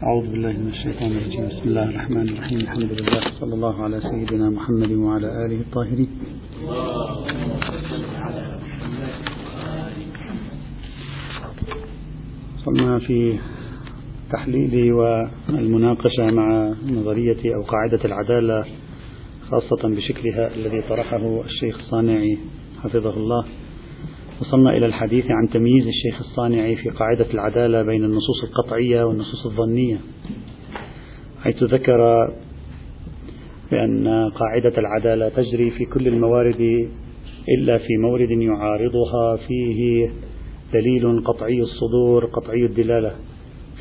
أعوذ بالله من الشيطان الرجيم. بسم الله الرحمن الرحيم. الحمد لله. صلى الله على سيدنا محمد وعلى آله الطاهرين. وصلنا في تحليل والمناقشة مع نظرية أو قاعدة العدالة خاصة بشكلها الذي طرحه الشيخ الصانعي حفظه الله. وصلنا إلى الحديث عن تمييز الشيخ الصانعي في قاعدة العدالة بين النصوص القطعية والنصوص الظنية حيث ذكر بأن قاعدة العدالة تجري في كل الموارد إلا في مورد يعارضها فيه دليل قطعي الصدور قطعي الدلالة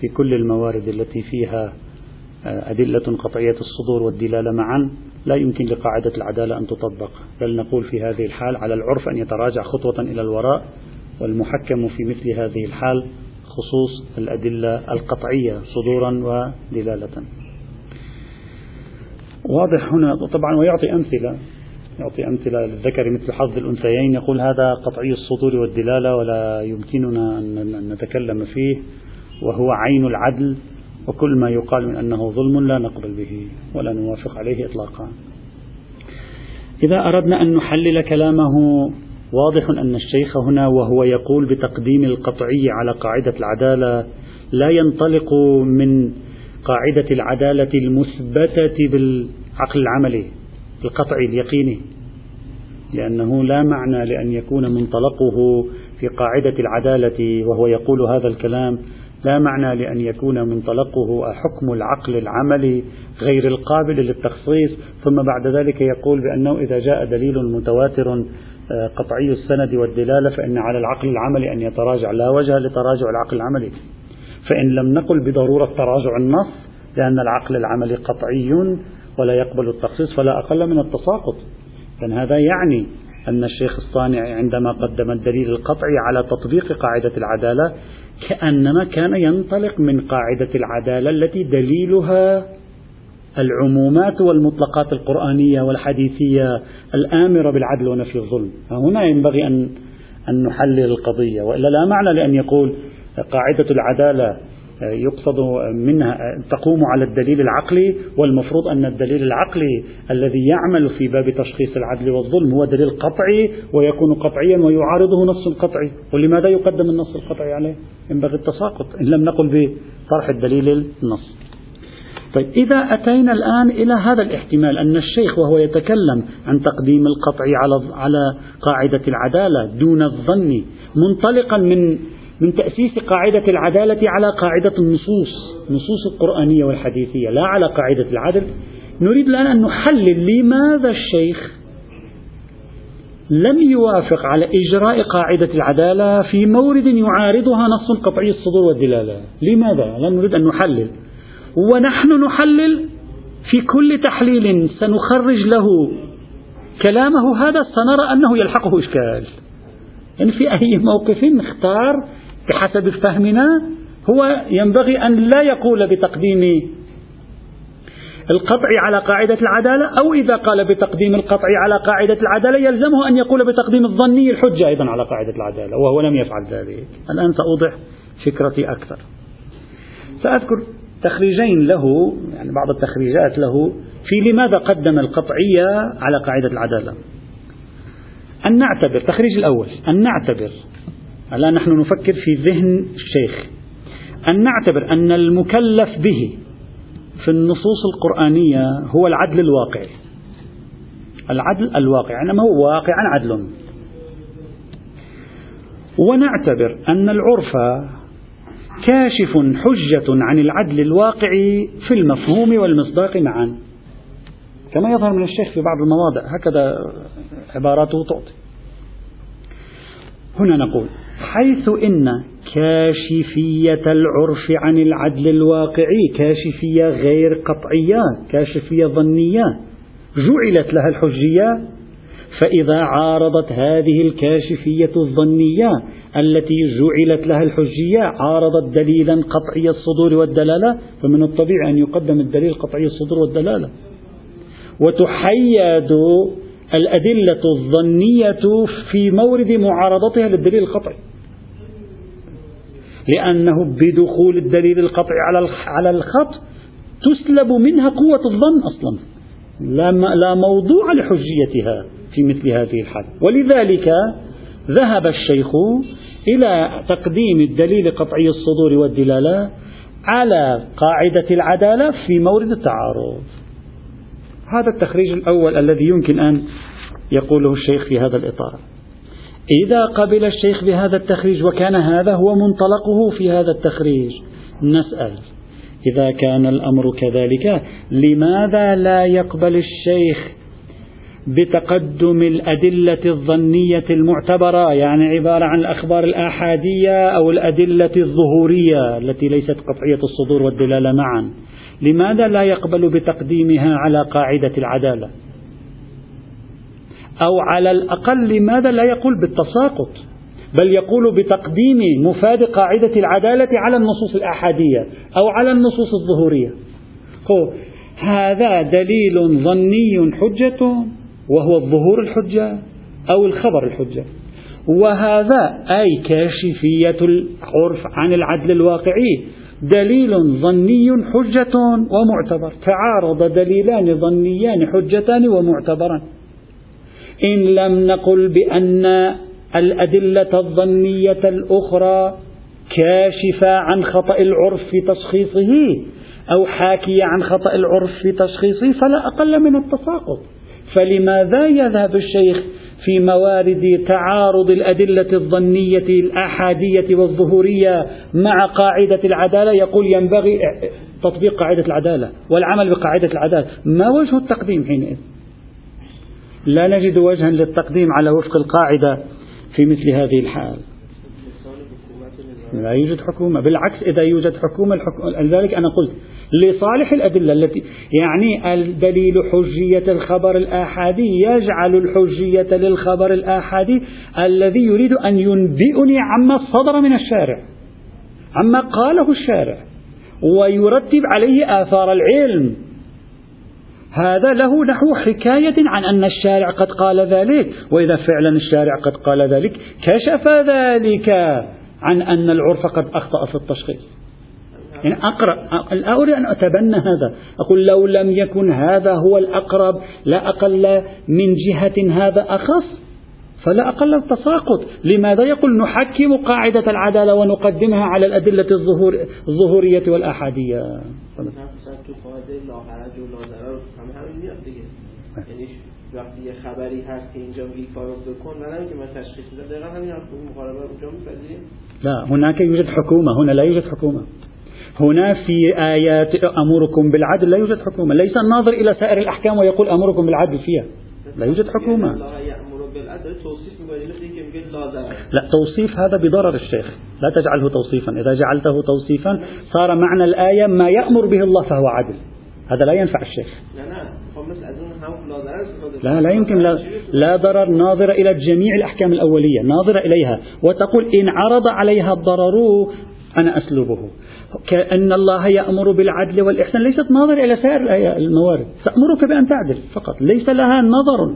في كل الموارد التي فيها أدلة قطعية الصدور والدلالة معا. لا يمكن لقاعدة العدالة أن تطبق بل نقول في هذه الحال على العرف أن يتراجع خطوة إلى الوراء والمحكم في مثل هذه الحال خصوص الأدلة القطعية صدورا ودلالة. واضح هنا طبعا ويعطي أمثلة يعطي أمثلة للذكر مثل حظ الأنثيين يقول هذا قطعي الصدور والدلالة ولا يمكننا أن نتكلم فيه وهو عين العدل وكل ما يقال من أنه ظلم لا نقبل به ولا نوافق عليه إطلاقا. إذا أردنا أن نحلل كلامه واضح أن الشيخ هنا وهو يقول بتقديم القطعي على قاعدة العدالة لا ينطلق من قاعدة العدالة المثبتة بالعقل العملي القطعي اليقيني لأنه لا معنى لأن يكون منطلقه في قاعدة العدالة وهو يقول هذا الكلام لا معنى لأن يكون منطلقه حكم العقل العملي غير القابل للتخصيص ثم بعد ذلك يقول بأنه إذا جاء دليل متواتر آه، قطعي السند والدلالة فإن على العقل العملي أن يتراجع لا وجه لتراجع العقل العملي. فإن لم نقل بضرورة تراجع النص لأن العقل العملي قطعي ولا يقبل التخصيص فلا أقل من التساقط. لأن هذا يعني أن الشيخ الصانع عندما قدم الدليل القطعي على تطبيق قاعدة العدالة كأنما كان ينطلق من قاعدة العدالة التي دليلها العمومات والمطلقات القرآنية والحديثية الآمرة بالعدل ونفي الظلم. هنا ينبغي أن أن نحلل القضية وإلا لا معنى لأن يقول قاعدة العدالة يقصد منها تقوم على الدليل العقلي والمفروض أن الدليل العقلي الذي يعمل في باب تشخيص العدل والظلم هو دليل قطعي ويكون قطعيا ويعارضه نص قطعي. ولماذا يقدم النص القطعي عليه؟ ينبغي التساقط إن لم نقل بطرح الدليل النص. طيب إذا أتينا الآن إلى هذا الاحتمال أن الشيخ وهو يتكلم عن تقديم القطع على على قاعدة العدالة دون الظن منطلقا من من تأسيس قاعدة العدالة على قاعدة النصوص النصوص القرآنية والحديثية لا على قاعدة العدل. نريد الآن أن نحلل لماذا الشيخ لم يوافق على إجراء قاعدة العدالة في مورد يعارضها نص قطعي الصدور والدلالة. لماذا؟ لم نريد أن نحلل. ونحن نحلل في كل تحليل سنخرج له كلامه هذا سنرى أنه يلحقه إشكال. يعني في أي موقف نختار بحسب فهمنا هو ينبغي أن لا يقول بتقديم القطع على قاعدة العدالة أو إذا قال بتقديم القطع على قاعدة العدالة يلزمه أن يقول بتقديم الظني الحجة أيضا على قاعدة العدالة وهو لم يفعل ذلك. الآن سأوضح فكرتي أكثر. سأذكر تخريجين له يعني بعض التخريجات له في لماذا قدم القطعية على قاعدة العدالة. أن نعتبر التخريج الأول أن نعتبر الآن نحن نفكر في ذهن الشيخ. أن نعتبر أن المكلف به في النصوص القرآنية هو العدل الواقعي العدل الواقع إنما هو واقعا عدل. ونعتبر أن العرف كاشف حجة عن العدل الواقعي في المفهوم والمصداق معا. كما يظهر من الشيخ في بعض المواضع هكذا عباراته تعطي. هنا نقول حيث إن كاشفية العرف عن العدل الواقعي كاشفية غير قطعية كاشفية ظنية جعلت لها الحجية. فإذا عارضت هذه الكاشفية الظنية التي جعلت لها الحجية عارضت دليلا قطعي الصدور والدلالة فمن الطبيعي أن يقدم الدليل قطعي الصدور والدلالة. وتحيد الأدلة الظنية في مورد معارضتها للدليل القطعي. لأنه بدخول الدليل القطعي على على الخط تسلب منها قوة الظن أصلا. لا لا موضوع لحجيتها في مثل هذه الحالة ولذلك ذهب الشيخ إلى تقديم الدليل قطعي الصدور والدلالة على قاعدة العدالة في مورد التعارض. هذا التخريج الأول الذي يمكن أن يقوله الشيخ في هذا الإطار. إذا قبل الشيخ بهذا التخريج وكان هذا هو منطلقه في هذا التخريج نسأل. إذا كان الأمر كذلك لماذا لا يقبل الشيخ بتقدم الأدلة الظنية المعتبرة؟ يعني عبارة عن الأخبار الآحادية أو الأدلة الظهورية التي ليست قطعية الصدور والدلالة معا. لماذا لا يقبل بتقديمها على قاعدة العدالة؟ أو على الأقل لماذا لا يقول بالتساقط؟ بل يقول بتقديم مفاد قاعدة العدالة على النصوص الآحادية أو على النصوص الظهورية. هذا دليل ظني حجة وهو الظهور الحجة أو الخبر الحجة. وهذا أي كاشفية العرف عن العدل الواقعي. دليل ظني حجة ومعتبر. تعارض دليلان ظنيان حجتان ومعتبران. إن لم نقل بأن الأدلة الظنية الأخرى كاشفة عن خطأ العرف في تشخيصه أو حاكية عن خطأ العرف في تشخيصه فلا أقل من التساقط. فلماذا يذهب الشيخ في موارد تعارض الأدلة الظنية الآحادية والظهورية مع قاعدة العدالة؟ يقول ينبغي تطبيق قاعدة العدالة والعمل بقاعدة العدالة. ما وجه التقديم حينئذ؟ لا نجد وجها للتقديم على وفق القاعدة في مثل هذه الحال. لا يوجد حكومة. بالعكس إذا يوجد حكومة لذلك أنا قلت لصالح الأدلة التي يعني الدليل حجية الخبر الآحادي يجعل الحجية للخبر الآحادي الذي يريد أن ينبئني عما صدر من الشارع عما قاله الشارع ويرتب عليه آثار العلم. هذا له نحو حكاية عن أن الشارع قد قال ذلك وإذا فعلا الشارع قد قال ذلك كشف ذلك عن أن العرف قد أخطأ في التشخيص. يعني أقرأ لا أريد أن أتبنى هذا أقول لو لم يكن هذا هو الأقرب لا أقل من جهة هذا أخص فلا أقل التساقط. لماذا يقول نحكم قاعدة العدالة ونقدمها على الأدلة الظهور الظهورية والآحادية وقتی یه خبری هست که اینجا بکن من که من تشخیص میدم. دقیقا همین مخالفه اونجا لا هناك يوجد حكومة هنا لا يوجد حكومة. هنا في آيات أمركم بالعدل لا يوجد حكومة. ليس الناظر إلى سائر الأحكام ويقول أمركم بالعدل فيها. لا يوجد حكومة. لا توصيف هذا بضرر الشيخ. لا تجعله توصيفا. إذا جعلته توصيفا صار معنى الآية ما يأمر به الله فهو عدل. هذا لا ينفع الشيخ. لا لا يمكن لا, لا ضرر ناظرة إلى جميع الأحكام الأولية ناظرة إليها وتقول إن عرض عليها الضرر أنا أسلبه. كأن الله يأمر بالعدل والإحسان ليست ناظرة إلى سائر الموارد تأمرك بأن تعدل فقط ليس لها نظر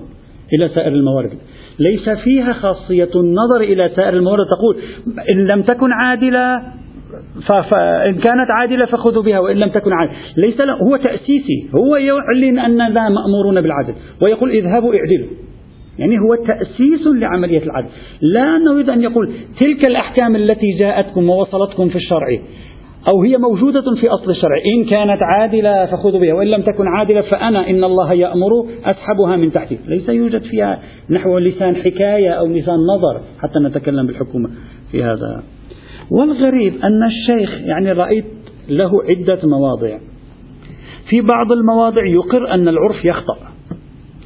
إلى سائر الموارد ليس فيها خاصية النظر إلى سائر الموارد. تقول إن لم تكن عادلة فإن كانت عادلة فخذوا بها وإن لم تكن عادلة. ليس هو تأسيسي. هو يعلن أننا مأمورون بالعدل ويقول اذهبوا اعدلوا. يعني هو تأسيس لعملية العدل. لا نريد أن يقول تلك الأحكام التي جاءتكم ووصلتكم في الشرع أو هي موجودة في أصل الشرع. إن كانت عادلة فخذوا بها وإن لم تكن عادلة فأنا إن الله يأمر أسحبها من تحتي. ليس يوجد فيها نحو لسان حكاية أو لسان نظر حتى نتكلم بالحكومة في هذا. والغريب أن الشيخ يعني رأيت له عدة مواضع في بعض المواضع يقر أن العرف يخطأ.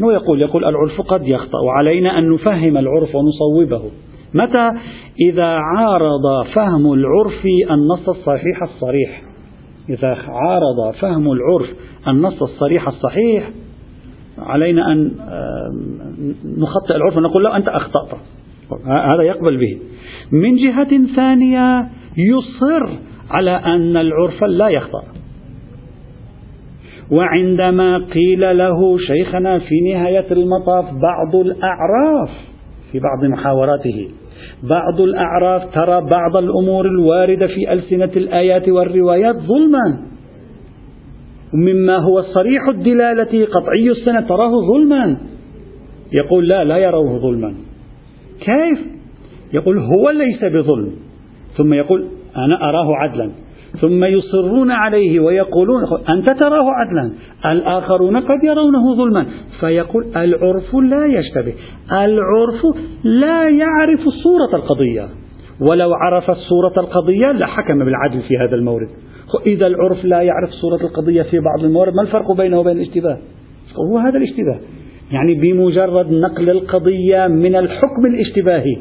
هو يقول يقول العرف قد يخطأ وعلينا أن نفهم العرف ونصوبه. متى؟ إذا عارض فهم العرف النص الصحيح الصريح. إذا عارض فهم العرف النص الصريح الصحيح علينا أن نخطئ العرف ونقول له أنت أخطأت. هذا يقبل به. من جهة ثانية يصر على أن العرف لا يخطأ. وعندما قيل له شيخنا في نهاية المطاف بعض الأعراف في بعض محاوراته بعض الأعراف ترى بعض الأمور الواردة في ألسنة الآيات والروايات ظلما. مما هو صريح الدلالة قطعي السنة تراه ظلما. يقول لا لا يروه ظلما. كيف؟ يقول هو ليس بظلم. ثم يقول أنا أراه عدلا. ثم يصرون عليه ويقولون أنت تراه عدلا. الآخرون قد يرونه ظلما. فيقول العرف لا يشتبه. العرف لا يعرف صورة القضية. ولو عرف صورة القضية لحكم بالعدل في هذا المورد. إذا العرف لا يعرف صورة القضية في بعض الموارد ما الفرق بينه وبين الاشتباه؟ هو هذا الاشتباه. يعني بمجرد نقل القضية من الحكم الاشتباهي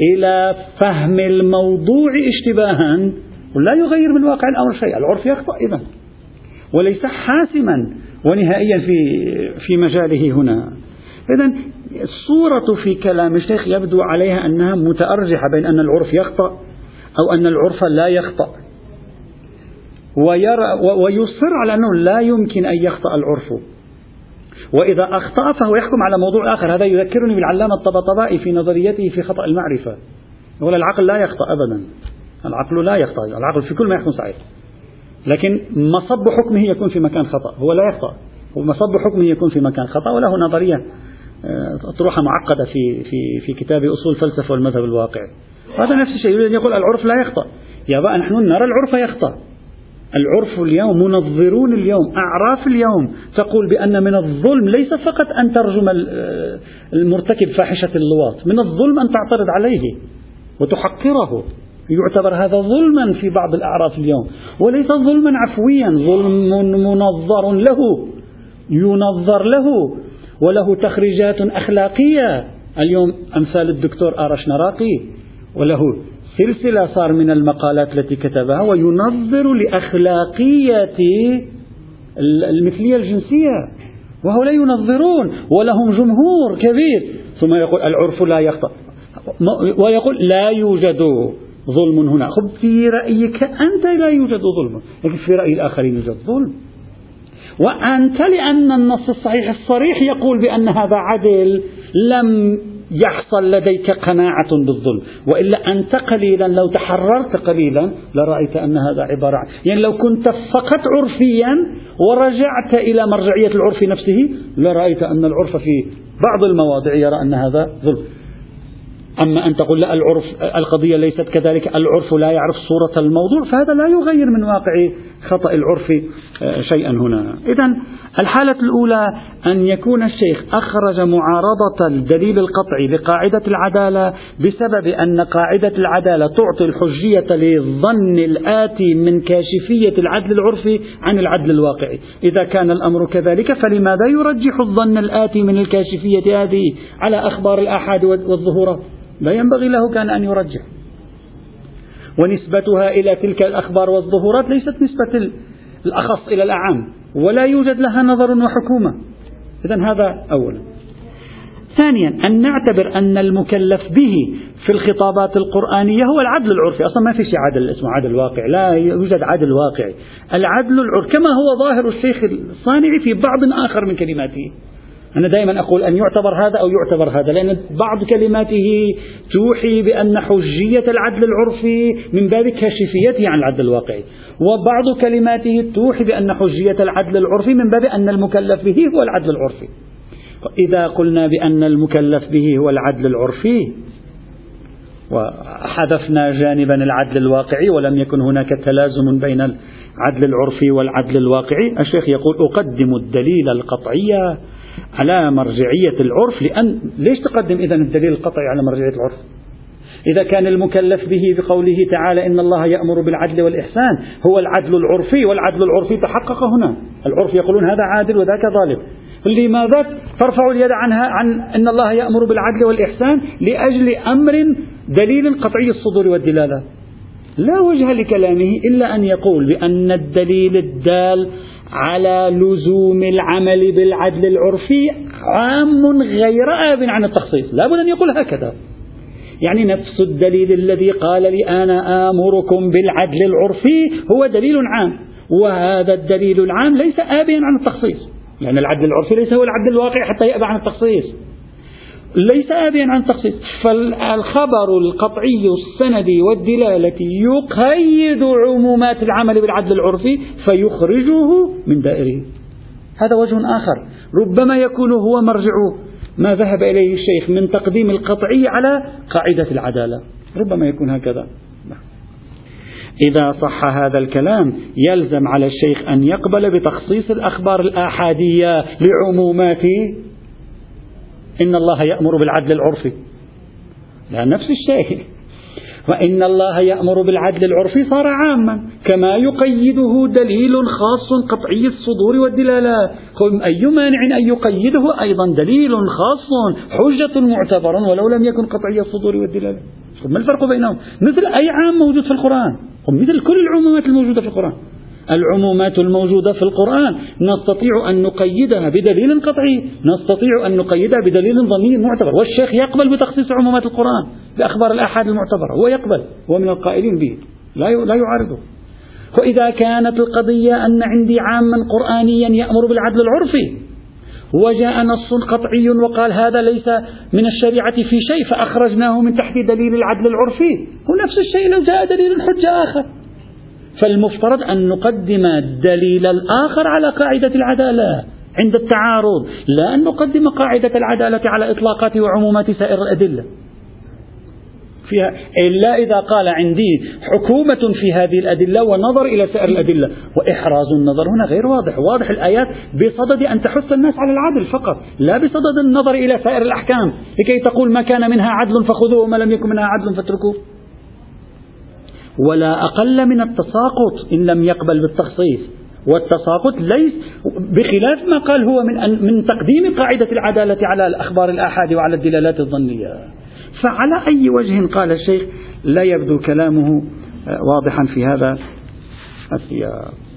إلى فهم الموضوع اشتباها. ولا يغير من واقع الأمر شيء العرف يخطأ إذا وليس حاسما ونهائيا في في مجاله هنا. إذا الصورة في كلام الشيخ يبدو عليها أنها متأرجحة بين أن العرف يخطأ أو أن العرف لا يخطأ. ويرى ويصر على أنه لا يمكن أن يخطأ العرف. وإذا أخطأ فهو يحكم على موضوع آخر. هذا يذكرني بالعلامة الطبطبائي في نظريته في خطأ المعرفة. يقول العقل لا يخطأ أبدا. العقل لا يخطأ. العقل في كل ما يكون صحيح. لكن مصب حكمه يكون في مكان خطأ. هو لا يخطأ. ومصب حكمه يكون في مكان خطأ. وله نظرية آه، أطروحة معقدة في في في كتاب أصول الفلسفة والمذهب الواقعي هذا نفس الشيء. يريد أن يقول العرف لا يخطأ. يا بقى نحن نرى العرف يخطأ. العرف اليوم منظرون اليوم أعراف اليوم تقول بأن من الظلم ليس فقط أن ترجم آه، المرتكب فاحشة اللواط من الظلم أن تعترض عليه وتحقره. يعتبر هذا ظلما في بعض الأعراف اليوم وليس ظلما عفويا ظلم منظر له ينظر له وله تخريجات أخلاقية. اليوم أمثال الدكتور آرش نراقي وله سلسلة صار من المقالات التي كتبها وينظر لأخلاقية المثلية الجنسية. وهؤلاء ينظرون ولهم جمهور كبير. ثم يقول العرف لا يخطأ. ويقول لا يوجد ظلم هنا. خب في رأيك أنت لا يوجد ظلم. لكن في رأي الآخرين يوجد ظلم. وأنت لأن النص الصحيح الصريح يقول بأن هذا عدل لم يحصل لديك قناعة بالظلم. وإلا أنت قليلا لو تحررت قليلا لرأيت أن هذا عبارة عن يعني لو كنت فقط عرفيا ورجعت إلى مرجعية العرف نفسه لرأيت أن العرف في بعض المواضع يرى أن هذا ظلم. أما أن تقول لا العرف القضية ليست كذلك العرف لا يعرف صورة الموضوع فهذا لا يغير من واقع خطأ العرف آه، شيئا هنا. إذا الحالة الأولى أن يكون الشيخ أخرج معارضة الدليل القطعي لقاعدة العدالة بسبب أن قاعدة العدالة تعطي الحجية للظن الآتي من كاشفية العدل العرفي عن العدل الواقعي. إذا كان الأمر كذلك فلماذا يرجح الظن الآتي من الكاشفية هذه على أخبار الآحاد والظهورات لا ينبغي له كان أن يرجح ونسبتها إلى تلك الأخبار والظهورات ليست نسبة الأخص إلى الأعم ولا يوجد لها نظر وحكومة. إذا هذا أولا ثانيا أن نعتبر أن المكلف به في الخطابات القرآنية هو العدل العرفي. أصلا ما في شيء عدل اسمه عدل واقعي. لا يوجد عدل واقعي. العدل العرفي كما هو ظاهر الشيخ الصانعي في بعض آخر من كلماته. أنا دائما أقول أن يعتبر هذا أو يعتبر هذا لأن بعض كلماته توحي بأن حجية العدل العرفي من باب كاشفيته عن العدل الواقعي. وبعض كلماته توحي بأن حجية العدل العرفي من باب أن المكلف به هو العدل العرفي. إذا قلنا بأن المكلف به هو العدل العرفي وحذفنا جانبا العدل الواقعي ولم يكن هناك تلازم بين العدل العرفي والعدل الواقعي الشيخ يقول أقدم الدليل القطعي على مرجعية العرف لأن ليش تقدم إذا الدليل القطعي على مرجعية العرف؟ إذا كان المكلف به بقوله تعالى إن الله يأمر بالعدل والإحسان هو العدل العرفي والعدل العرفي تحقق هنا. العرف يقولون هذا عادل وذاك ظالم. لماذا ترفع اليد عنها عن أن الله يأمر بالعدل والإحسان؟ لأجل أمر دليل قطعي الصدور والدلالة. لا وجه لكلامه إلا أن يقول بأن الدليل الدال على لزوم العمل بالعدل العرفي عام غير آب عن التخصيص. لا بد أن يقول هكذا. يعني نفس الدليل الذي قال لي أنا آمركم بالعدل العرفي هو دليل عام وهذا الدليل العام ليس آبيا عن التخصيص. لأن العدل العرفي ليس هو العدل الواقعي حتى يأبى عن التخصيص. ليس آبيا عن تخصيص فالخبر القطعي السندي والدلالة يقيد عمومات العمل بالعدل العرفي فيخرجه من دائره. هذا وجه آخر. ربما يكون هو مرجع ما ذهب إليه الشيخ من تقديم القطعي على قاعدة العدالة. ربما يكون هكذا. إذا صح هذا الكلام يلزم على الشيخ أن يقبل بتخصيص الأخبار الآحادية لعمومات إن الله يأمر بالعدل العرفي. لا نفس الشيء. وإن الله يأمر بالعدل العرفي صار عاما كما يقيده دليل خاص قطعي الصدور والدلالات. أي مانع أن يقيده أيضا دليل خاص حجة معتبر ولو لم يكن قطعي الصدور والدلالات. ما الفرق بينهم؟ مثل أي عام موجود في القرآن. مثل كل العمومات الموجودة في القرآن. العمومات الموجودة في القرآن. نستطيع أن نقيدها بدليل قطعي. نستطيع أن نقيدها بدليل ظني معتبر. والشيخ يقبل بتخصيص عمومات القرآن بأخبار الآحاد المعتبرة. هو يقبل. هو من القائلين به. لا يعارضه. وإذا كانت القضية أن عندي عاما قرآنيا يأمر بالعدل العرفي وجاء نص قطعي وقال هذا ليس من الشريعة في شيء فأخرجناه من تحت دليل العدل العرفي. هو نفس الشيء لو جاء دليل حجة آخر. فالمفترض أن نقدم الدليل الآخر على قاعدة العدالة عند التعارض لا أن نقدم قاعدة العدالة على إطلاقات وعمومات سائر الأدلة. فيها إلا إذا قال عندي حكومة في هذه الأدلة ونظر إلى سائر الأدلة وإحراز النظر هنا غير واضح. واضح الآيات بصدد أن تحث الناس على العدل فقط لا بصدد النظر إلى سائر الأحكام لكي تقول ما كان منها عدل فخذوه وما لم يكن منها عدل فاتركوه. ولا أقل من التساقط إن لم يقبل بالتخصيص. والتساقط ليس بخلاف ما قال هو من من تقديم قاعدة العدالة على الأخبار الآحاد وعلى الدلالات الظنية. فعلى أي وجه قال الشيخ لا يبدو كلامه واضحا في هذا السياق.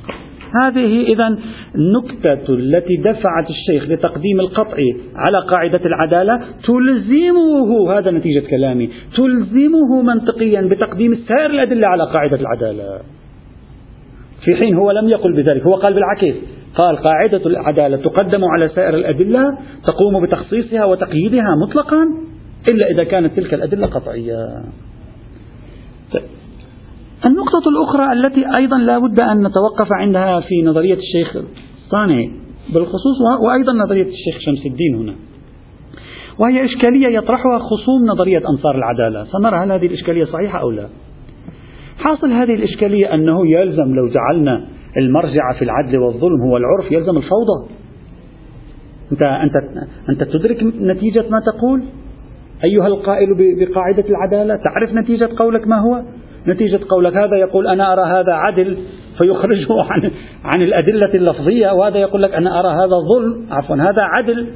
هذه إذا النكتة التي دفعت الشيخ لتقديم القطع على قاعدة العدالة تلزمه هذا نتيجة كلامي تلزمه منطقيا بتقديم سائر الأدلة على قاعدة العدالة. في حين هو لم يقل بذلك هو قال بالعكس قال قاعدة العدالة تقدم على سائر الأدلة تقوم بتخصيصها وتقييدها مطلقا إلا إذا كانت تلك الأدلة قطعية. النقطة الأخرى التي أيضا لا بد أن نتوقف عندها في نظرية الشيخ الصانع بالخصوص وأيضا نظرية الشيخ شمس الدين هنا. وهي إشكالية يطرحها خصوم نظرية أنصار العدالة. سنرى هل هذه الإشكالية صحيحة أو لا. حاصل هذه الإشكالية أنه يلزم لو جعلنا المرجع في العدل والظلم هو العرف يلزم الفوضى. أنت, أنت, أنت تدرك نتيجة ما تقول؟ أيها القائل بقاعدة العدالة تعرف نتيجة قولك ما هو؟ نتيجة قولك هذا يقول أنا أرى هذا عدل فيخرجه عن عن الأدلة اللفظية وهذا يقول لك أنا أرى هذا ظلم عفوا هذا عدل.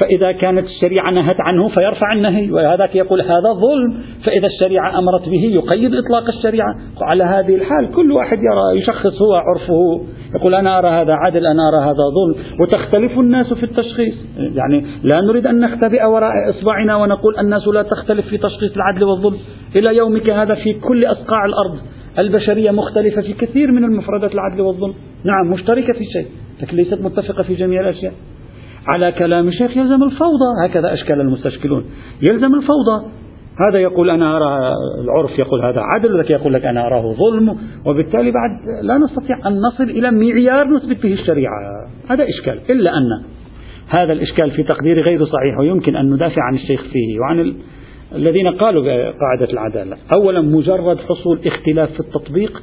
فإذا كانت الشريعة نهت عنه فيرفع النهي وهذاك يقول هذا ظلم فإذا الشريعة أمرت به يقيد إطلاق الشريعة. على هذه الحال كل واحد يرى يشخص هو عرفه يقول أنا أرى هذا عدل أنا أرى هذا ظلم. وتختلف الناس في التشخيص. يعني لا نريد أن نختبئ وراء إصبعنا ونقول الناس لا تختلف في تشخيص العدل والظلم. إلى يومك هذا في كل أصقاع الأرض البشرية مختلفة في كثير من المفردات العدل والظلم. نعم مشتركة في شيء لكن ليست متفقة في جميع الأشياء. على كلام الشيخ يلزم الفوضى. هكذا أشكال المستشكلون. يلزم الفوضى. هذا يقول أنا أرى العرف يقول هذا عدل وذاك يقول لك أنا أراه ظلم وبالتالي بعد لا نستطيع أن نصل إلى معيار نثبت به الشريعة. هذا إشكال. إلا أن هذا الإشكال في تقديري غير صحيح ويمكن أن ندافع عن الشيخ فيه وعن ال... الذين قالوا بقاعدة العدالة. أولا مجرد حصول اختلاف في التطبيق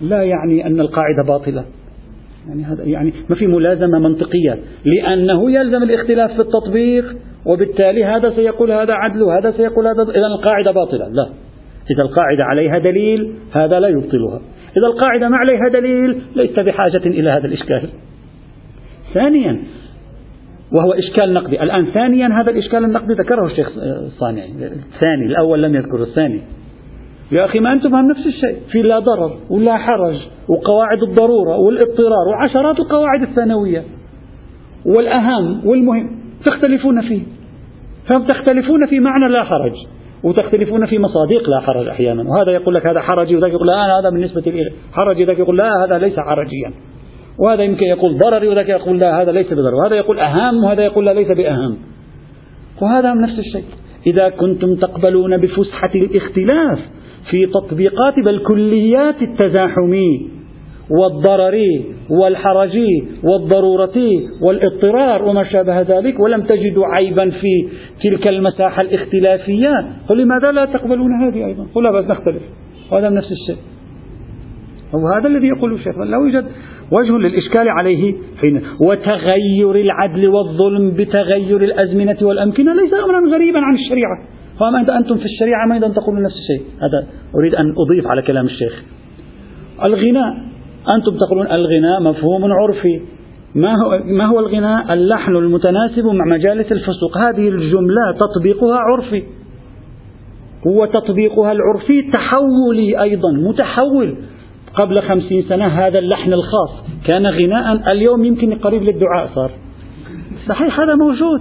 لا يعني أن القاعدة باطلة. يعني هذا يعني ما في ملازمة منطقية. لأنه يلزم الاختلاف في التطبيق وبالتالي هذا سيقول هذا عدل وهذا سيقول هذا إذا القاعدة باطلة. لا. إذا القاعدة عليها دليل هذا لا يبطلها. إذا القاعدة ما عليها دليل ليس بحاجة إلى هذا الإشكال. ثانيا وهو إشكال نقدي. الآن ثانيا هذا الإشكال النقدي ذكره الشيخ الصانعي الثاني الأول لم يذكر الثاني. يا أخي ما أنتم نفس الشيء. في لا ضرر ولا حرج وقواعد الضرورة والاضطرار وعشرات القواعد الثانوية والأهم والمهم. تختلفون فيه. فتختلفون في معنى لا حرج وتختلفون في مصادق لا حرج أحيانا. وهذا يقول لك هذا حرجي وذاك يقول لا هذا بالنسبة لي حرجي. وذاك يقول لا هذا ليس حرجيا. وهذا يمكن يقول ضرري وذاك يقول لا هذا ليس بضرر. وهذا يقول أهم وهذا يقول لا ليس بأهم. وهذا نفس الشيء. إذا كنتم تقبلون بفسحة الاختلاف في تطبيقات بل كليات التزاحم والضرر والحرج والضرورة والاضطرار وما شابه ذلك ولم تجدوا عيبا في تلك المساحة الاختلافية. فلماذا لا تقبلون هذه أيضا؟ قل بس نختلف. وهذا نفس الشيء. وهذا الذي يقوله الشيخ. لا يوجد وجه للإشكال عليه حين وتغير العدل والظلم بتغير الأزمنة والأمكنة. ليس أمرا غريبا عن الشريعة. فما أنتم في الشريعة ما أيضا تقولون نفس الشيء. هذا أريد أن أضيف على كلام الشيخ. الغناء أنتم تقولون الغناء مفهوم عرفي. ما هو, ما هو الغناء؟ اللحن المتناسب مع مجالس الفسوق. هذه الجملة تطبيقها عرفي. هو تطبيقها العرفي تحولي أيضا متحول. قبل خمسين سنة هذا اللحن الخاص. كان غناء اليوم يمكن قريب للدعاء صار. صحيح هذا موجود.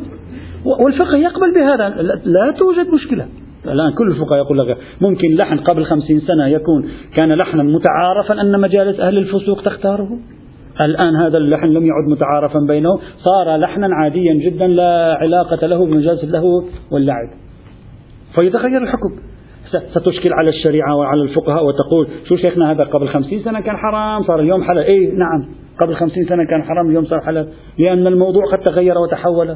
والفقه يقبل بهذا. لا توجد مشكلة. الآن كل الفقهاء يقول لك ممكن لحن قبل خمسين سنة يكون كان لحنا متعارفا أن مجالس أهل الفسوق تختاره. الآن هذا اللحن لم يعد متعارفا بينهم. صار لحنا عاديا جدا لا علاقة له بمجالس اللهو واللعب. فيتغير الحكم. ستشكل على الشريعة وعلى الفقهاء وتقول شو شيخنا هذا قبل خمسين سنة كان حرام صار اليوم حلال. إيه نعم. قبل خمسين سنة كان حرام اليوم صار حلال. لأن الموضوع قد تغير وتحول.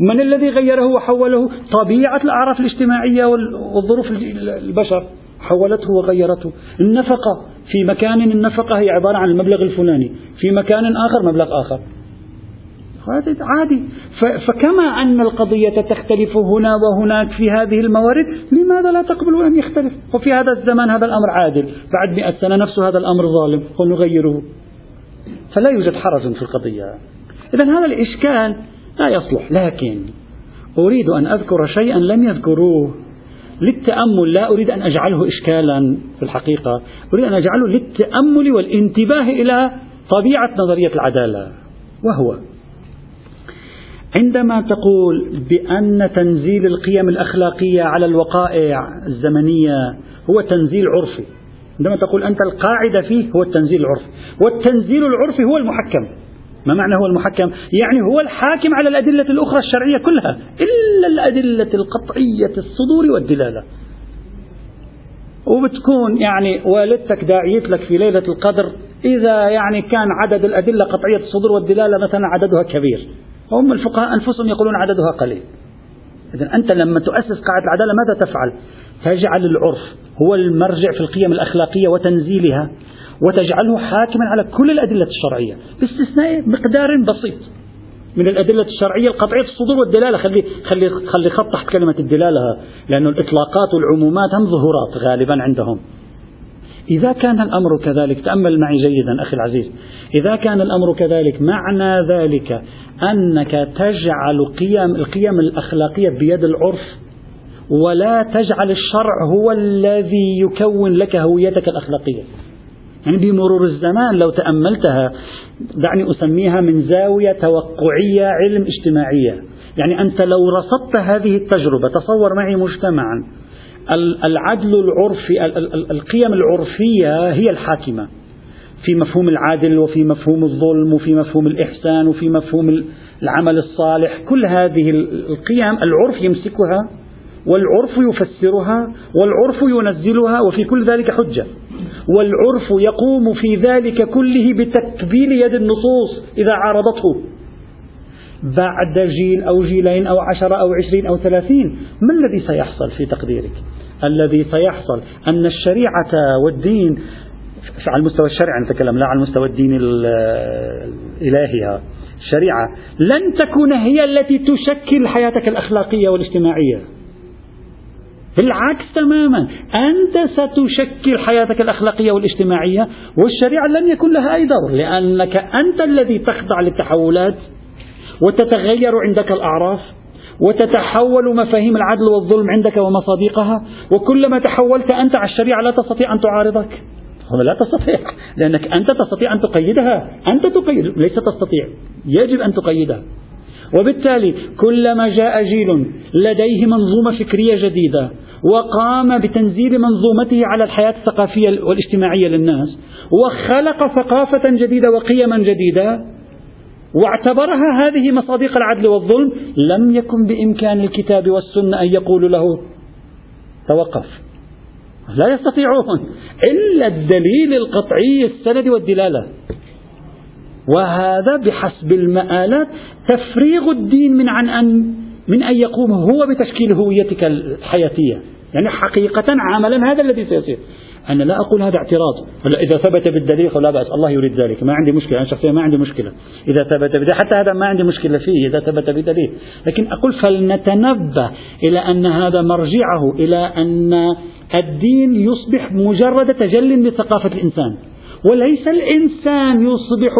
من الذي غيره وحوله؟ طبيعة الأعراف الاجتماعية والظروف البشر. حولته وغيرته. النفقة. في مكان النفقة هي عبارة عن المبلغ الفلاني. في مكان آخر مبلغ آخر. عادي. فكما أن القضية تختلف هنا وهناك في هذه الموارد لماذا لا تقبلوا أن يختلف؟ وفي هذا الزمان هذا الأمر عادل. بعد مئة سنة نفس هذا الأمر ظالم ونغيره. فلا يوجد حرج في القضية. إذا هذا الإشكال لا يصلح. لكن أريد أن أذكر شيئا لم يذكروه. للتأمل لا أريد أن أجعله إشكالا في الحقيقة. أريد أن أجعله للتأمل والانتباه إلى طبيعة نظرية العدالة. وهو عندما تقول بأن تنزيل القيم الأخلاقية على الوقائع الزمنية هو تنزيل عرفي. عندما تقول أنت القاعدة فيه هو التنزيل العرفي. والتنزيل العرفي هو المحكم. ما معنى هو المحكم؟ يعني هو الحاكم على الأدلة الأخرى الشرعية كلها إلا الأدلة القطعية الصدور والدلالة وبتكون يعني والدتك داعيت لك في ليلة القدر إذا يعني كان عدد الأدلة قطعية الصدور والدلالة مثلا عددها كبير هم الفقهاء أنفسهم يقولون عددها قليل إذا أنت لما تؤسس قاعدة العدالة ماذا تفعل؟ تجعل العرف هو المرجع في القيم الأخلاقية وتنزيلها وتجعله حاكما على كل الأدلة الشرعية باستثناء مقدار بسيط من الأدلة الشرعية القطعية في الصدور والدلالة. خلي خلي خلي خط تحت كلمة الدلالة لأن الإطلاقات والعمومات هم ظهورات غالبا عندهم. إذا كان الأمر كذلك تأمل معي جيدا أخي العزيز. إذا كان الأمر كذلك معنى ذلك أنك تجعل قيم القيم الأخلاقية بيد العرف ولا تجعل الشرع هو الذي يكون لك هويتك الأخلاقية. يعني بمرور الزمان لو تأملتها دعني أسميها من زاوية توقعية علم اجتماعية. يعني أنت لو رصدت هذه التجربة تصور معي مجتمعا العدل العرفي القيم العرفية هي الحاكمة. في مفهوم العدل وفي مفهوم الظلم وفي مفهوم الإحسان وفي مفهوم العمل الصالح. كل هذه القيم العرف يمسكها والعرف يفسرها والعرف ينزلها وفي كل ذلك حجة. والعرف يقوم في ذلك كله بتكبيل يد النصوص إذا عارضته. بعد جيل أو جيلين أو عشرة أو عشرين أو ثلاثين ما الذي سيحصل في تقديرك؟ الذي سيحصل أن الشريعة والدين على المستوى الشرعي نتكلم لا على المستوى الدين الإلهي. الشريعة لن تكون هي التي تشكل حياتك الأخلاقية والاجتماعية. بالعكس تماما. أنت ستشكل حياتك الأخلاقية والاجتماعية والشريعة لن يكون لها أي دور لأنك أنت الذي تخضع للتحولات وتتغير عندك الأعراف وتتحول مفاهيم العدل والظلم عندك ومصادقها وكلما تحولت أنت على الشريعة لا تستطيع أن تعارضك. لا تستطيع لأنك أنت تستطيع أن تقيدها. أنت تقيد ليس تستطيع يجب أن تقيدها. وبالتالي كلما جاء جيل لديه منظومة فكرية جديدة وقام بتنزيل منظومته على الحياة الثقافية والاجتماعية للناس وخلق ثقافة جديدة وقيما جديدة واعتبرها هذه مصادق العدل والظلم لم يكن بإمكان الكتاب والسنة أن يقولوا له توقف. لا يستطيعون إلا الدليل القطعي السند والدلالة. وهذا بحسب المآلات تفريغ الدين من عن أن من أن يقوم هو بتشكيل هويتك الحياتية. يعني حقيقة عملا هذا الذي سيصير. أنا لا أقول هذا اعتراض. إذا ثبت بالدليل فلا بأس. الله يريد ذلك. ما عندي مشكلة. أنا شخصيا ما عندي مشكلة. إذا ثبت بدليل حتى هذا ما عندي مشكلة فيه إذا ثبت بدليل لكن أقول فلنتنبه إلى أن هذا مرجعه إلى أن الدين يصبح مجرد تجل لثقافة الإنسان. وليس الإنسان يصبح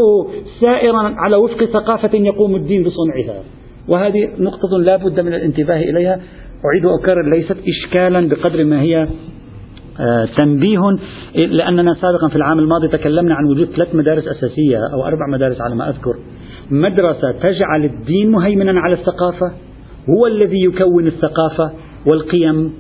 سائرا على وفق ثقافة يقوم الدين بصنعها. وهذه نقطة لا بد من الانتباه إليها. أعيد وأكرر ليست إشكالا بقدر ما هي آه، تنبيه لأننا سابقا في العام الماضي تكلمنا عن وجود ثلاث مدارس أساسية أو أربع مدارس على ما أذكر. مدرسة تجعل الدين مهيمنا على الثقافة هو الذي يكون الثقافة والقيم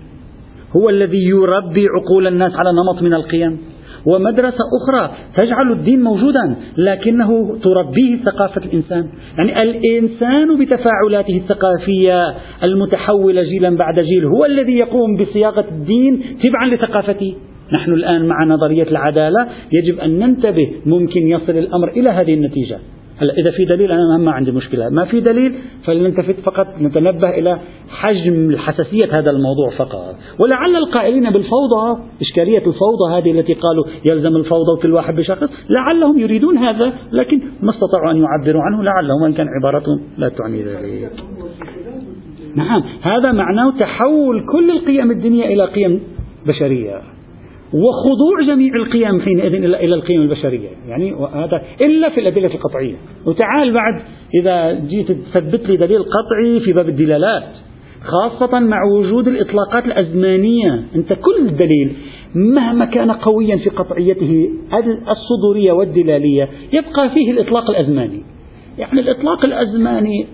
هو الذي يربي عقول الناس على نمط من القيم. ومدرسة أخرى تجعل الدين موجودا لكنه تربيه ثقافة الإنسان. يعني الإنسان بتفاعلاته الثقافية المتحولة جيلا بعد جيل هو الذي يقوم بصياغة الدين تبعا لثقافته. نحن الآن مع نظرية العدالة يجب أن ننتبه ممكن يصل الأمر إلى هذه النتيجة. هلا إذا في دليل أنا ما عندي مشكلة. ما في دليل فلنلتفت فقط نتنبه إلى حجم حساسية هذا الموضوع فقط. ولعل القائلين بالفوضى إشكالية الفوضى هذه التي قالوا يلزم الفوضى وكل واحد بشخص لعلهم يريدون هذا لكن ما استطاعوا أن يعبروا عنه لعلهم وإن كان عبارتهم لا تعني ذلك. نعم هذا معناه تحول كل القيم الدينية إلى قيم بشرية. وخضوع جميع القيم حينئذ إلى القيم البشرية. يعني هذا إلا في الأدلة القطعية. وتعال بعد إذا جيت تثبت لي دليل قطعي في باب الدلالات خاصة مع وجود الإطلاقات الأزمانية. أنت كل دليل مهما كان قويا في قطعيته الصدورية والدلالية يبقى فيه الإطلاق الأزماني. يعني الإطلاق الأزماني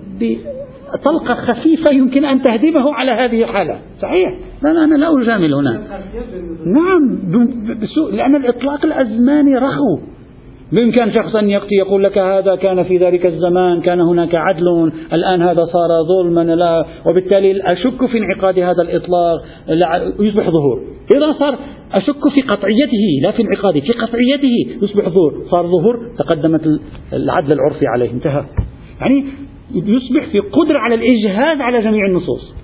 طلقة خفيفة يمكن أن تهدمه على هذه الحالة. صحيح؟ لا لا أنا لا أجامل هنا. نعم بسوء لأن الإطلاق الأزماني رخو. بإمكان شخص أن يأتي يقول لك هذا كان في ذلك الزمان كان هناك عدل الآن هذا صار ظلما لا. وبالتالي أشك في انعقاد هذا الإطلاق يصبح ظهور. إذا صار أشك في قطعيته لا في انعقاده في قطعيته يصبح ظهور. صار ظهور تقدمت العدل العرفي عليه. انتهى. يعني يصبح في قدرة على الإجهاز على جميع النصوص.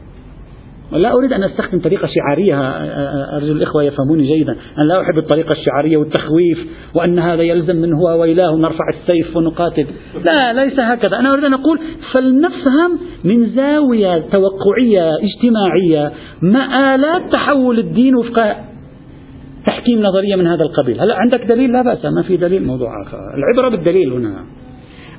لا أريد أن أستخدم طريقة شعارية أرجو الإخوة يفهموني جيدا. أنا لا أحب الطريقة الشعارية والتخويف وأن هذا يلزم من هو ويلاه نرفع السيف ونقاتل. لا ليس هكذا. أنا أريد أن أقول فلنفهم من زاوية توقعية اجتماعية مآلات تحول الدين وفق تحكيم نظرية من هذا القبيل. هلا عندك دليل؟ لا بأس. ما في دليل. موضوع آخر. العبرة بالدليل هنا.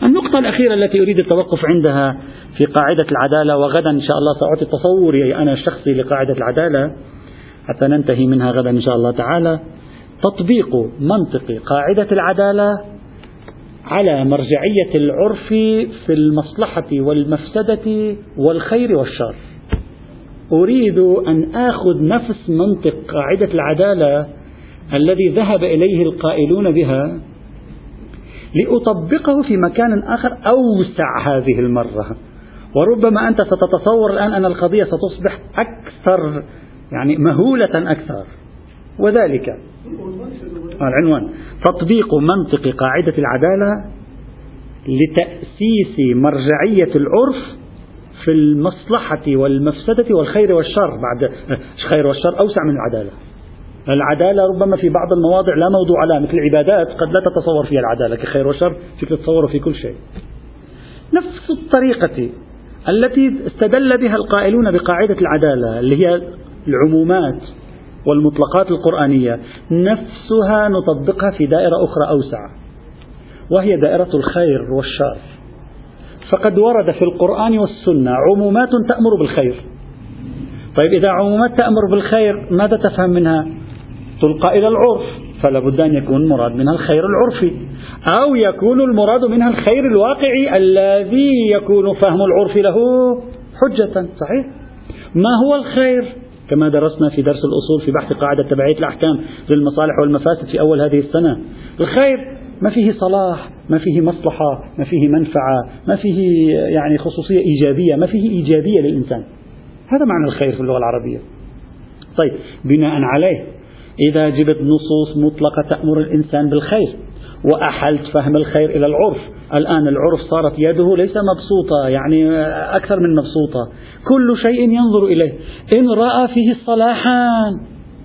النقطة الأخيرة التي أريد التوقف عندها في قاعدة العدالة وغدا إن شاء الله سأعطي تصوري أنا الشخصي لقاعدة العدالة حتى ننتهي منها غدا إن شاء الله تعالى تطبيق منطق قاعدة العدالة على مرجعية العرف في المصلحة والمفسدة والخير والشر. أريد أن آخذ نفس منطق قاعدة العدالة الذي ذهب إليه القائلون بها لأطبقه في مكان آخر أوسع هذه المرة. وربما أنت ستتصور الآن أن القضية ستصبح أكثر يعني مهولة أكثر. وذلك العنوان تطبيق منطق قاعدة العدالة لتأسيس مرجعية العرف في المصلحة والمفسدة والخير والشر. بعد الخير والشر أوسع من العدالة. العدالة ربما في بعض المواضع لا موضوع لها مثل العبادات قد لا تتصور فيها العدالة كخير وشر فيك تتصور في كل شيء. نفس الطريقة التي استدل بها القائلون بقاعدة العدالة اللي هي العمومات والمطلقات القرآنية نفسها نطبقها في دائرة أخرى أوسع وهي دائرة الخير والشر. فقد ورد في القرآن والسنة عمومات تأمر بالخير. طيب إذا عمومات تأمر بالخير ماذا تفهم منها؟ تلقى إلى العرف فلا بد أن يكون المراد منها الخير العرفي أو يكون المراد منها الخير الواقعي الذي يكون فهم العرف له حجة صحيح؟ ما هو الخير؟ كما درسنا في درس الأصول في بحث قاعدة تبعية الأحكام للمصالح والمفاسد في أول هذه السنة. الخير ما فيه صلاح ما فيه مصلحة ما فيه منفعة ما فيه يعني خصوصية إيجابية ما فيه إيجابية للإنسان. هذا معنى الخير في اللغة العربية. طيب بناء عليه إذا جبت نصوص مطلقة تأمر الإنسان بالخير وأحلت فهم الخير إلى العرف. الآن العرف صارت يده ليس مبسوطة يعني أكثر من مبسوطة. كل شيء ينظر إليه. إن رأى فيه صلاحا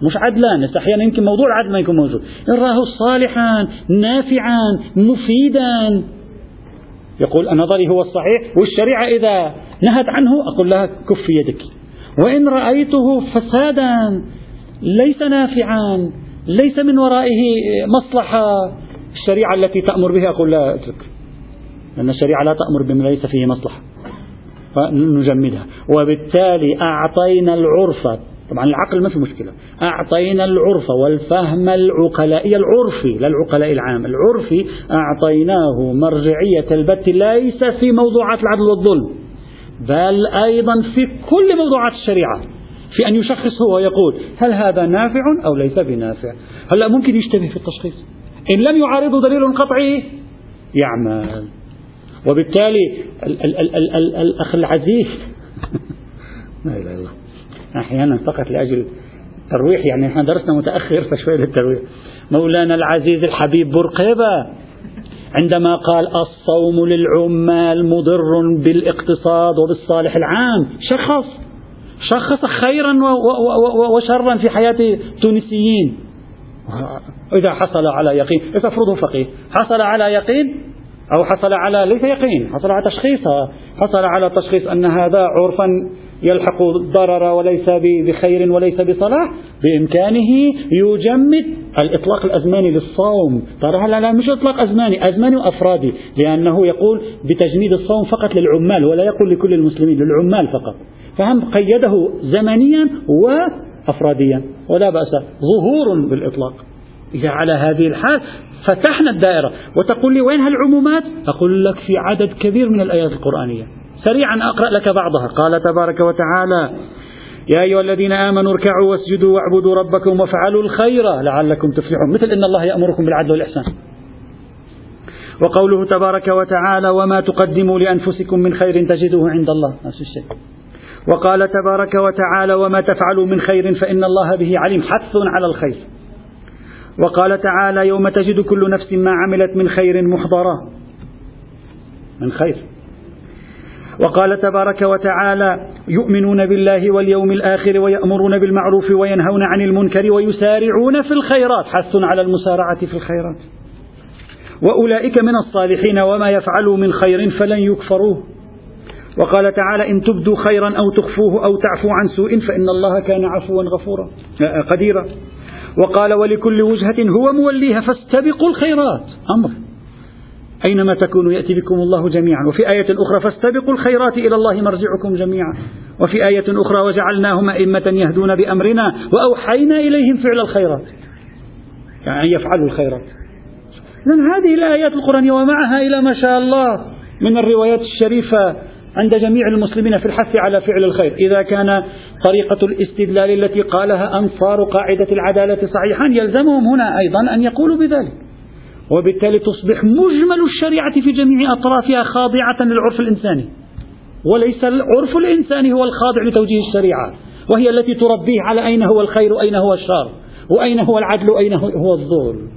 مش عدلان أحيانا يمكن موضوع العدل ما يكون موجود. إن رآه صالحا نافعا مفيدا يقول نظري هو الصحيح والشريعة إذا نهت عنه أقول لها كف يدك. وإن رأيته فسادا ليس نافعا ليس من ورائه مصلحة. الشريعة التي تأمر بها أقول لا اترك لأن الشريعة لا تأمر بما ليس فيه مصلحة. فنجمدها. وبالتالي أعطينا العرف. طبعا العقل ما في مشكلة. أعطينا العرف والفهم العقلائي العرفي لا العقلاء العام العرفي أعطيناه مرجعية البت ليس في موضوعات العدل والظلم بل أيضا في كل موضوعات الشريعة. في أن يشخص هو ويقول هل هذا نافع أو ليس بنافع؟ هلا ممكن يشتبه في التشخيص. إن لم يعارضه دليل قطعي يعمل. وبالتالي ال ال ال ال ال الأخ العزيز لا إله إلا الله. أحيانا فقط لأجل الترويح يعني إحنا درسنا متأخر فشوية للترويح. مولانا العزيز الحبيب برقيبة عندما قال الصوم للعمال مضر بالإقتصاد وبالصالح العام. شخص. شخص خيرا وشرا في حياة التونسيين إذا حصل على يقين افرضه فقيه حصل على يقين أو حصل على ليس يقين حصل على تشخيص. حصل على تشخيص أن هذا عرفا يلحق الضرر وليس بخير وليس بصلاح بإمكانه يجمد الإطلاق الأزماني للصوم. ترى لا لا مش إطلاق أزماني أزماني وأفرادي لأنه يقول بتجميد الصوم فقط للعمال ولا يقول لكل المسلمين للعمال فقط. فهم قيده زمنيا وأفراديا. ولا بأس ظهور بالإطلاق. إذا على هذه الحال فتحنا الدائرة وتقول لي وين هالعمومات؟ أقول لك في عدد كبير من الآيات القرآنية. سريعا أقرأ لك بعضها. قال تبارك وتعالى يا أيها الذين آمنوا اركعوا واسجدوا واعبدوا ربكم وافعلوا الخير لعلكم تفلحون. مثل إن الله يأمركم بالعدل والإحسان. وقوله تبارك وتعالى وما تقدموا لأنفسكم من خير تجدوه عند الله. نفس الشيء. وقال تبارك وتعالى وما تفعلوا من خير فإن الله به عليم حث على الخير. وقال تعالى يوم تجد كل نفس ما عملت من خير محضرا من خير. وقال تبارك وتعالى يؤمنون بالله واليوم الآخر ويأمرون بالمعروف وينهون عن المنكر ويسارعون في الخيرات. حث على المسارعة في الخيرات. وأولئك من الصالحين وما يفعلوا من خير فلن يكفروه. وقال تعالى إن تبدوا خيرا أو تخفوه أو تعفو عن سوء فإن الله كان عفوا غفورا آه، قديرا. وقال ولكل وجهة هو موليها فاستبقوا الخيرات. أمر. أينما تكونوا يأتي بكم الله جميعا. وفي آية أخرى فاستبقوا الخيرات إلى الله مرجعكم جميعا. وفي آية أخرى وجعلناهم أئمة يهدون بأمرنا وأوحينا إليهم فعل الخيرات. يعني يفعلوا الخيرات. إذن هذه الآيات القرآنية ومعها إلى ما شاء الله من الروايات الشريفة عند جميع المسلمين في الحث على فعل الخير. إذا كان طريقة الاستدلال التي قالها أنصار قاعدة العدالة صحيحا يلزمهم هنا أيضا أن يقولوا بذلك. وبالتالي تصبح مجمل الشريعة في جميع أطرافها خاضعة للعرف الإنساني. وليس العرف الإنساني هو الخاضع لتوجيه الشريعة. وهي التي تربيه على أين هو الخير وأين هو الشر وأين هو العدل وأين هو الظلم.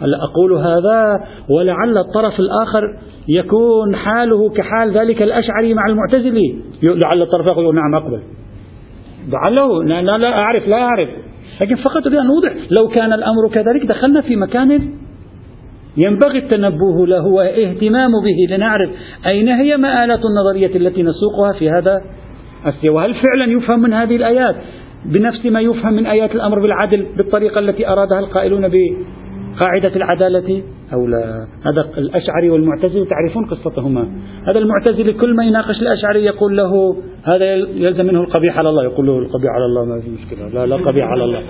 هلا أقول هذا ولعل الطرف الآخر يكون حاله كحال ذلك الأشعري مع المعتزلي. لعل الطرف يقول نعم أقبل. لعله لا, لا أعرف لا أعرف. لكن فقط أريد أن أوضح لو كان الأمر كذلك دخلنا في مكان ينبغي التنبه له واهتمام به لنعرف أين هي مآلات النظرية التي نسوقها في هذا السياق. وهل فعلا يفهم من هذه الآيات؟ بنفس ما يفهم من آيات الأمر بالعدل بالطريقة التي أرادها القائلون قاعدة العدالة أو لا. هذا الأشعري والمعتزلي تعرفون قصتهما. هذا المعتزلي كل ما يناقش الأشعري يقول له هذا يلزم منه القبيح على الله. يقول له القبيح على الله ما في مشكلة. لا لا قبيح على الله.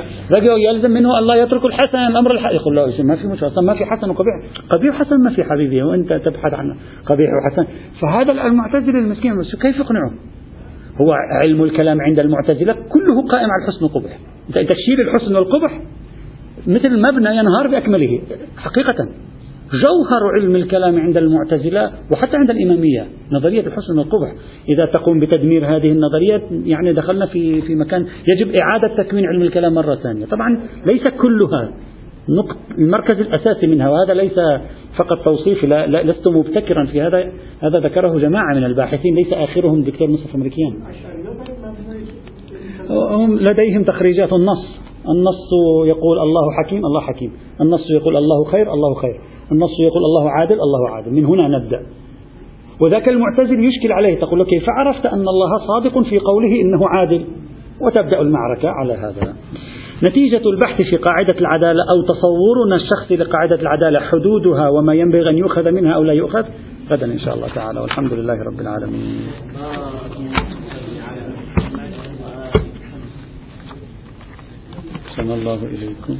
يلزم منه الله يترك الحسن الأمر الحق يقول له ما في مشكلة. ما في حسن وقبيح. قبيح وحسن ما في حبيبي. وأنت تبحث عن قبيح وحسن. فهذا المعتزلي المسكين كيف يقنعه؟ هو علم الكلام عند المعتزلة كله قائم على الحسن والقبح تشيل الحسن والقبح مثل المبنى ينهار بأكمله حقيقة. جوهر علم الكلام عند المعتزلة وحتى عند الإمامية نظرية الحسن والقبح. إذا تقوم بتدمير هذه النظريات يعني دخلنا في في مكان يجب إعادة تكوين علم الكلام مرة ثانية. طبعا ليس كلها. نقط المركز الأساسي منها وهذا ليس فقط توصيفي لا, لا لست مبتكرا في هذا هذا ذكره جماعة من الباحثين ليس آخرهم دكتور مصطفى أمريكان هم لديهم تخريجات النص. النص يقول الله حكيم الله حكيم. النص يقول الله خير الله خير. النص يقول الله عادل الله عادل. من هنا نبدأ. وذاك المعتزل يشكل عليه تقول له كيف عرفت أن الله صادق في قوله إنه عادل؟ وتبدأ المعركة على هذا. نتيجة البحث في قاعدة العدالة أو تصورنا الشخصي لقاعدة العدالة حدودها وما ينبغي أن يؤخذ منها أو لا يؤخذ غدا إن شاء الله تعالى. والحمد لله رب العالمين. صلى الله إليكم.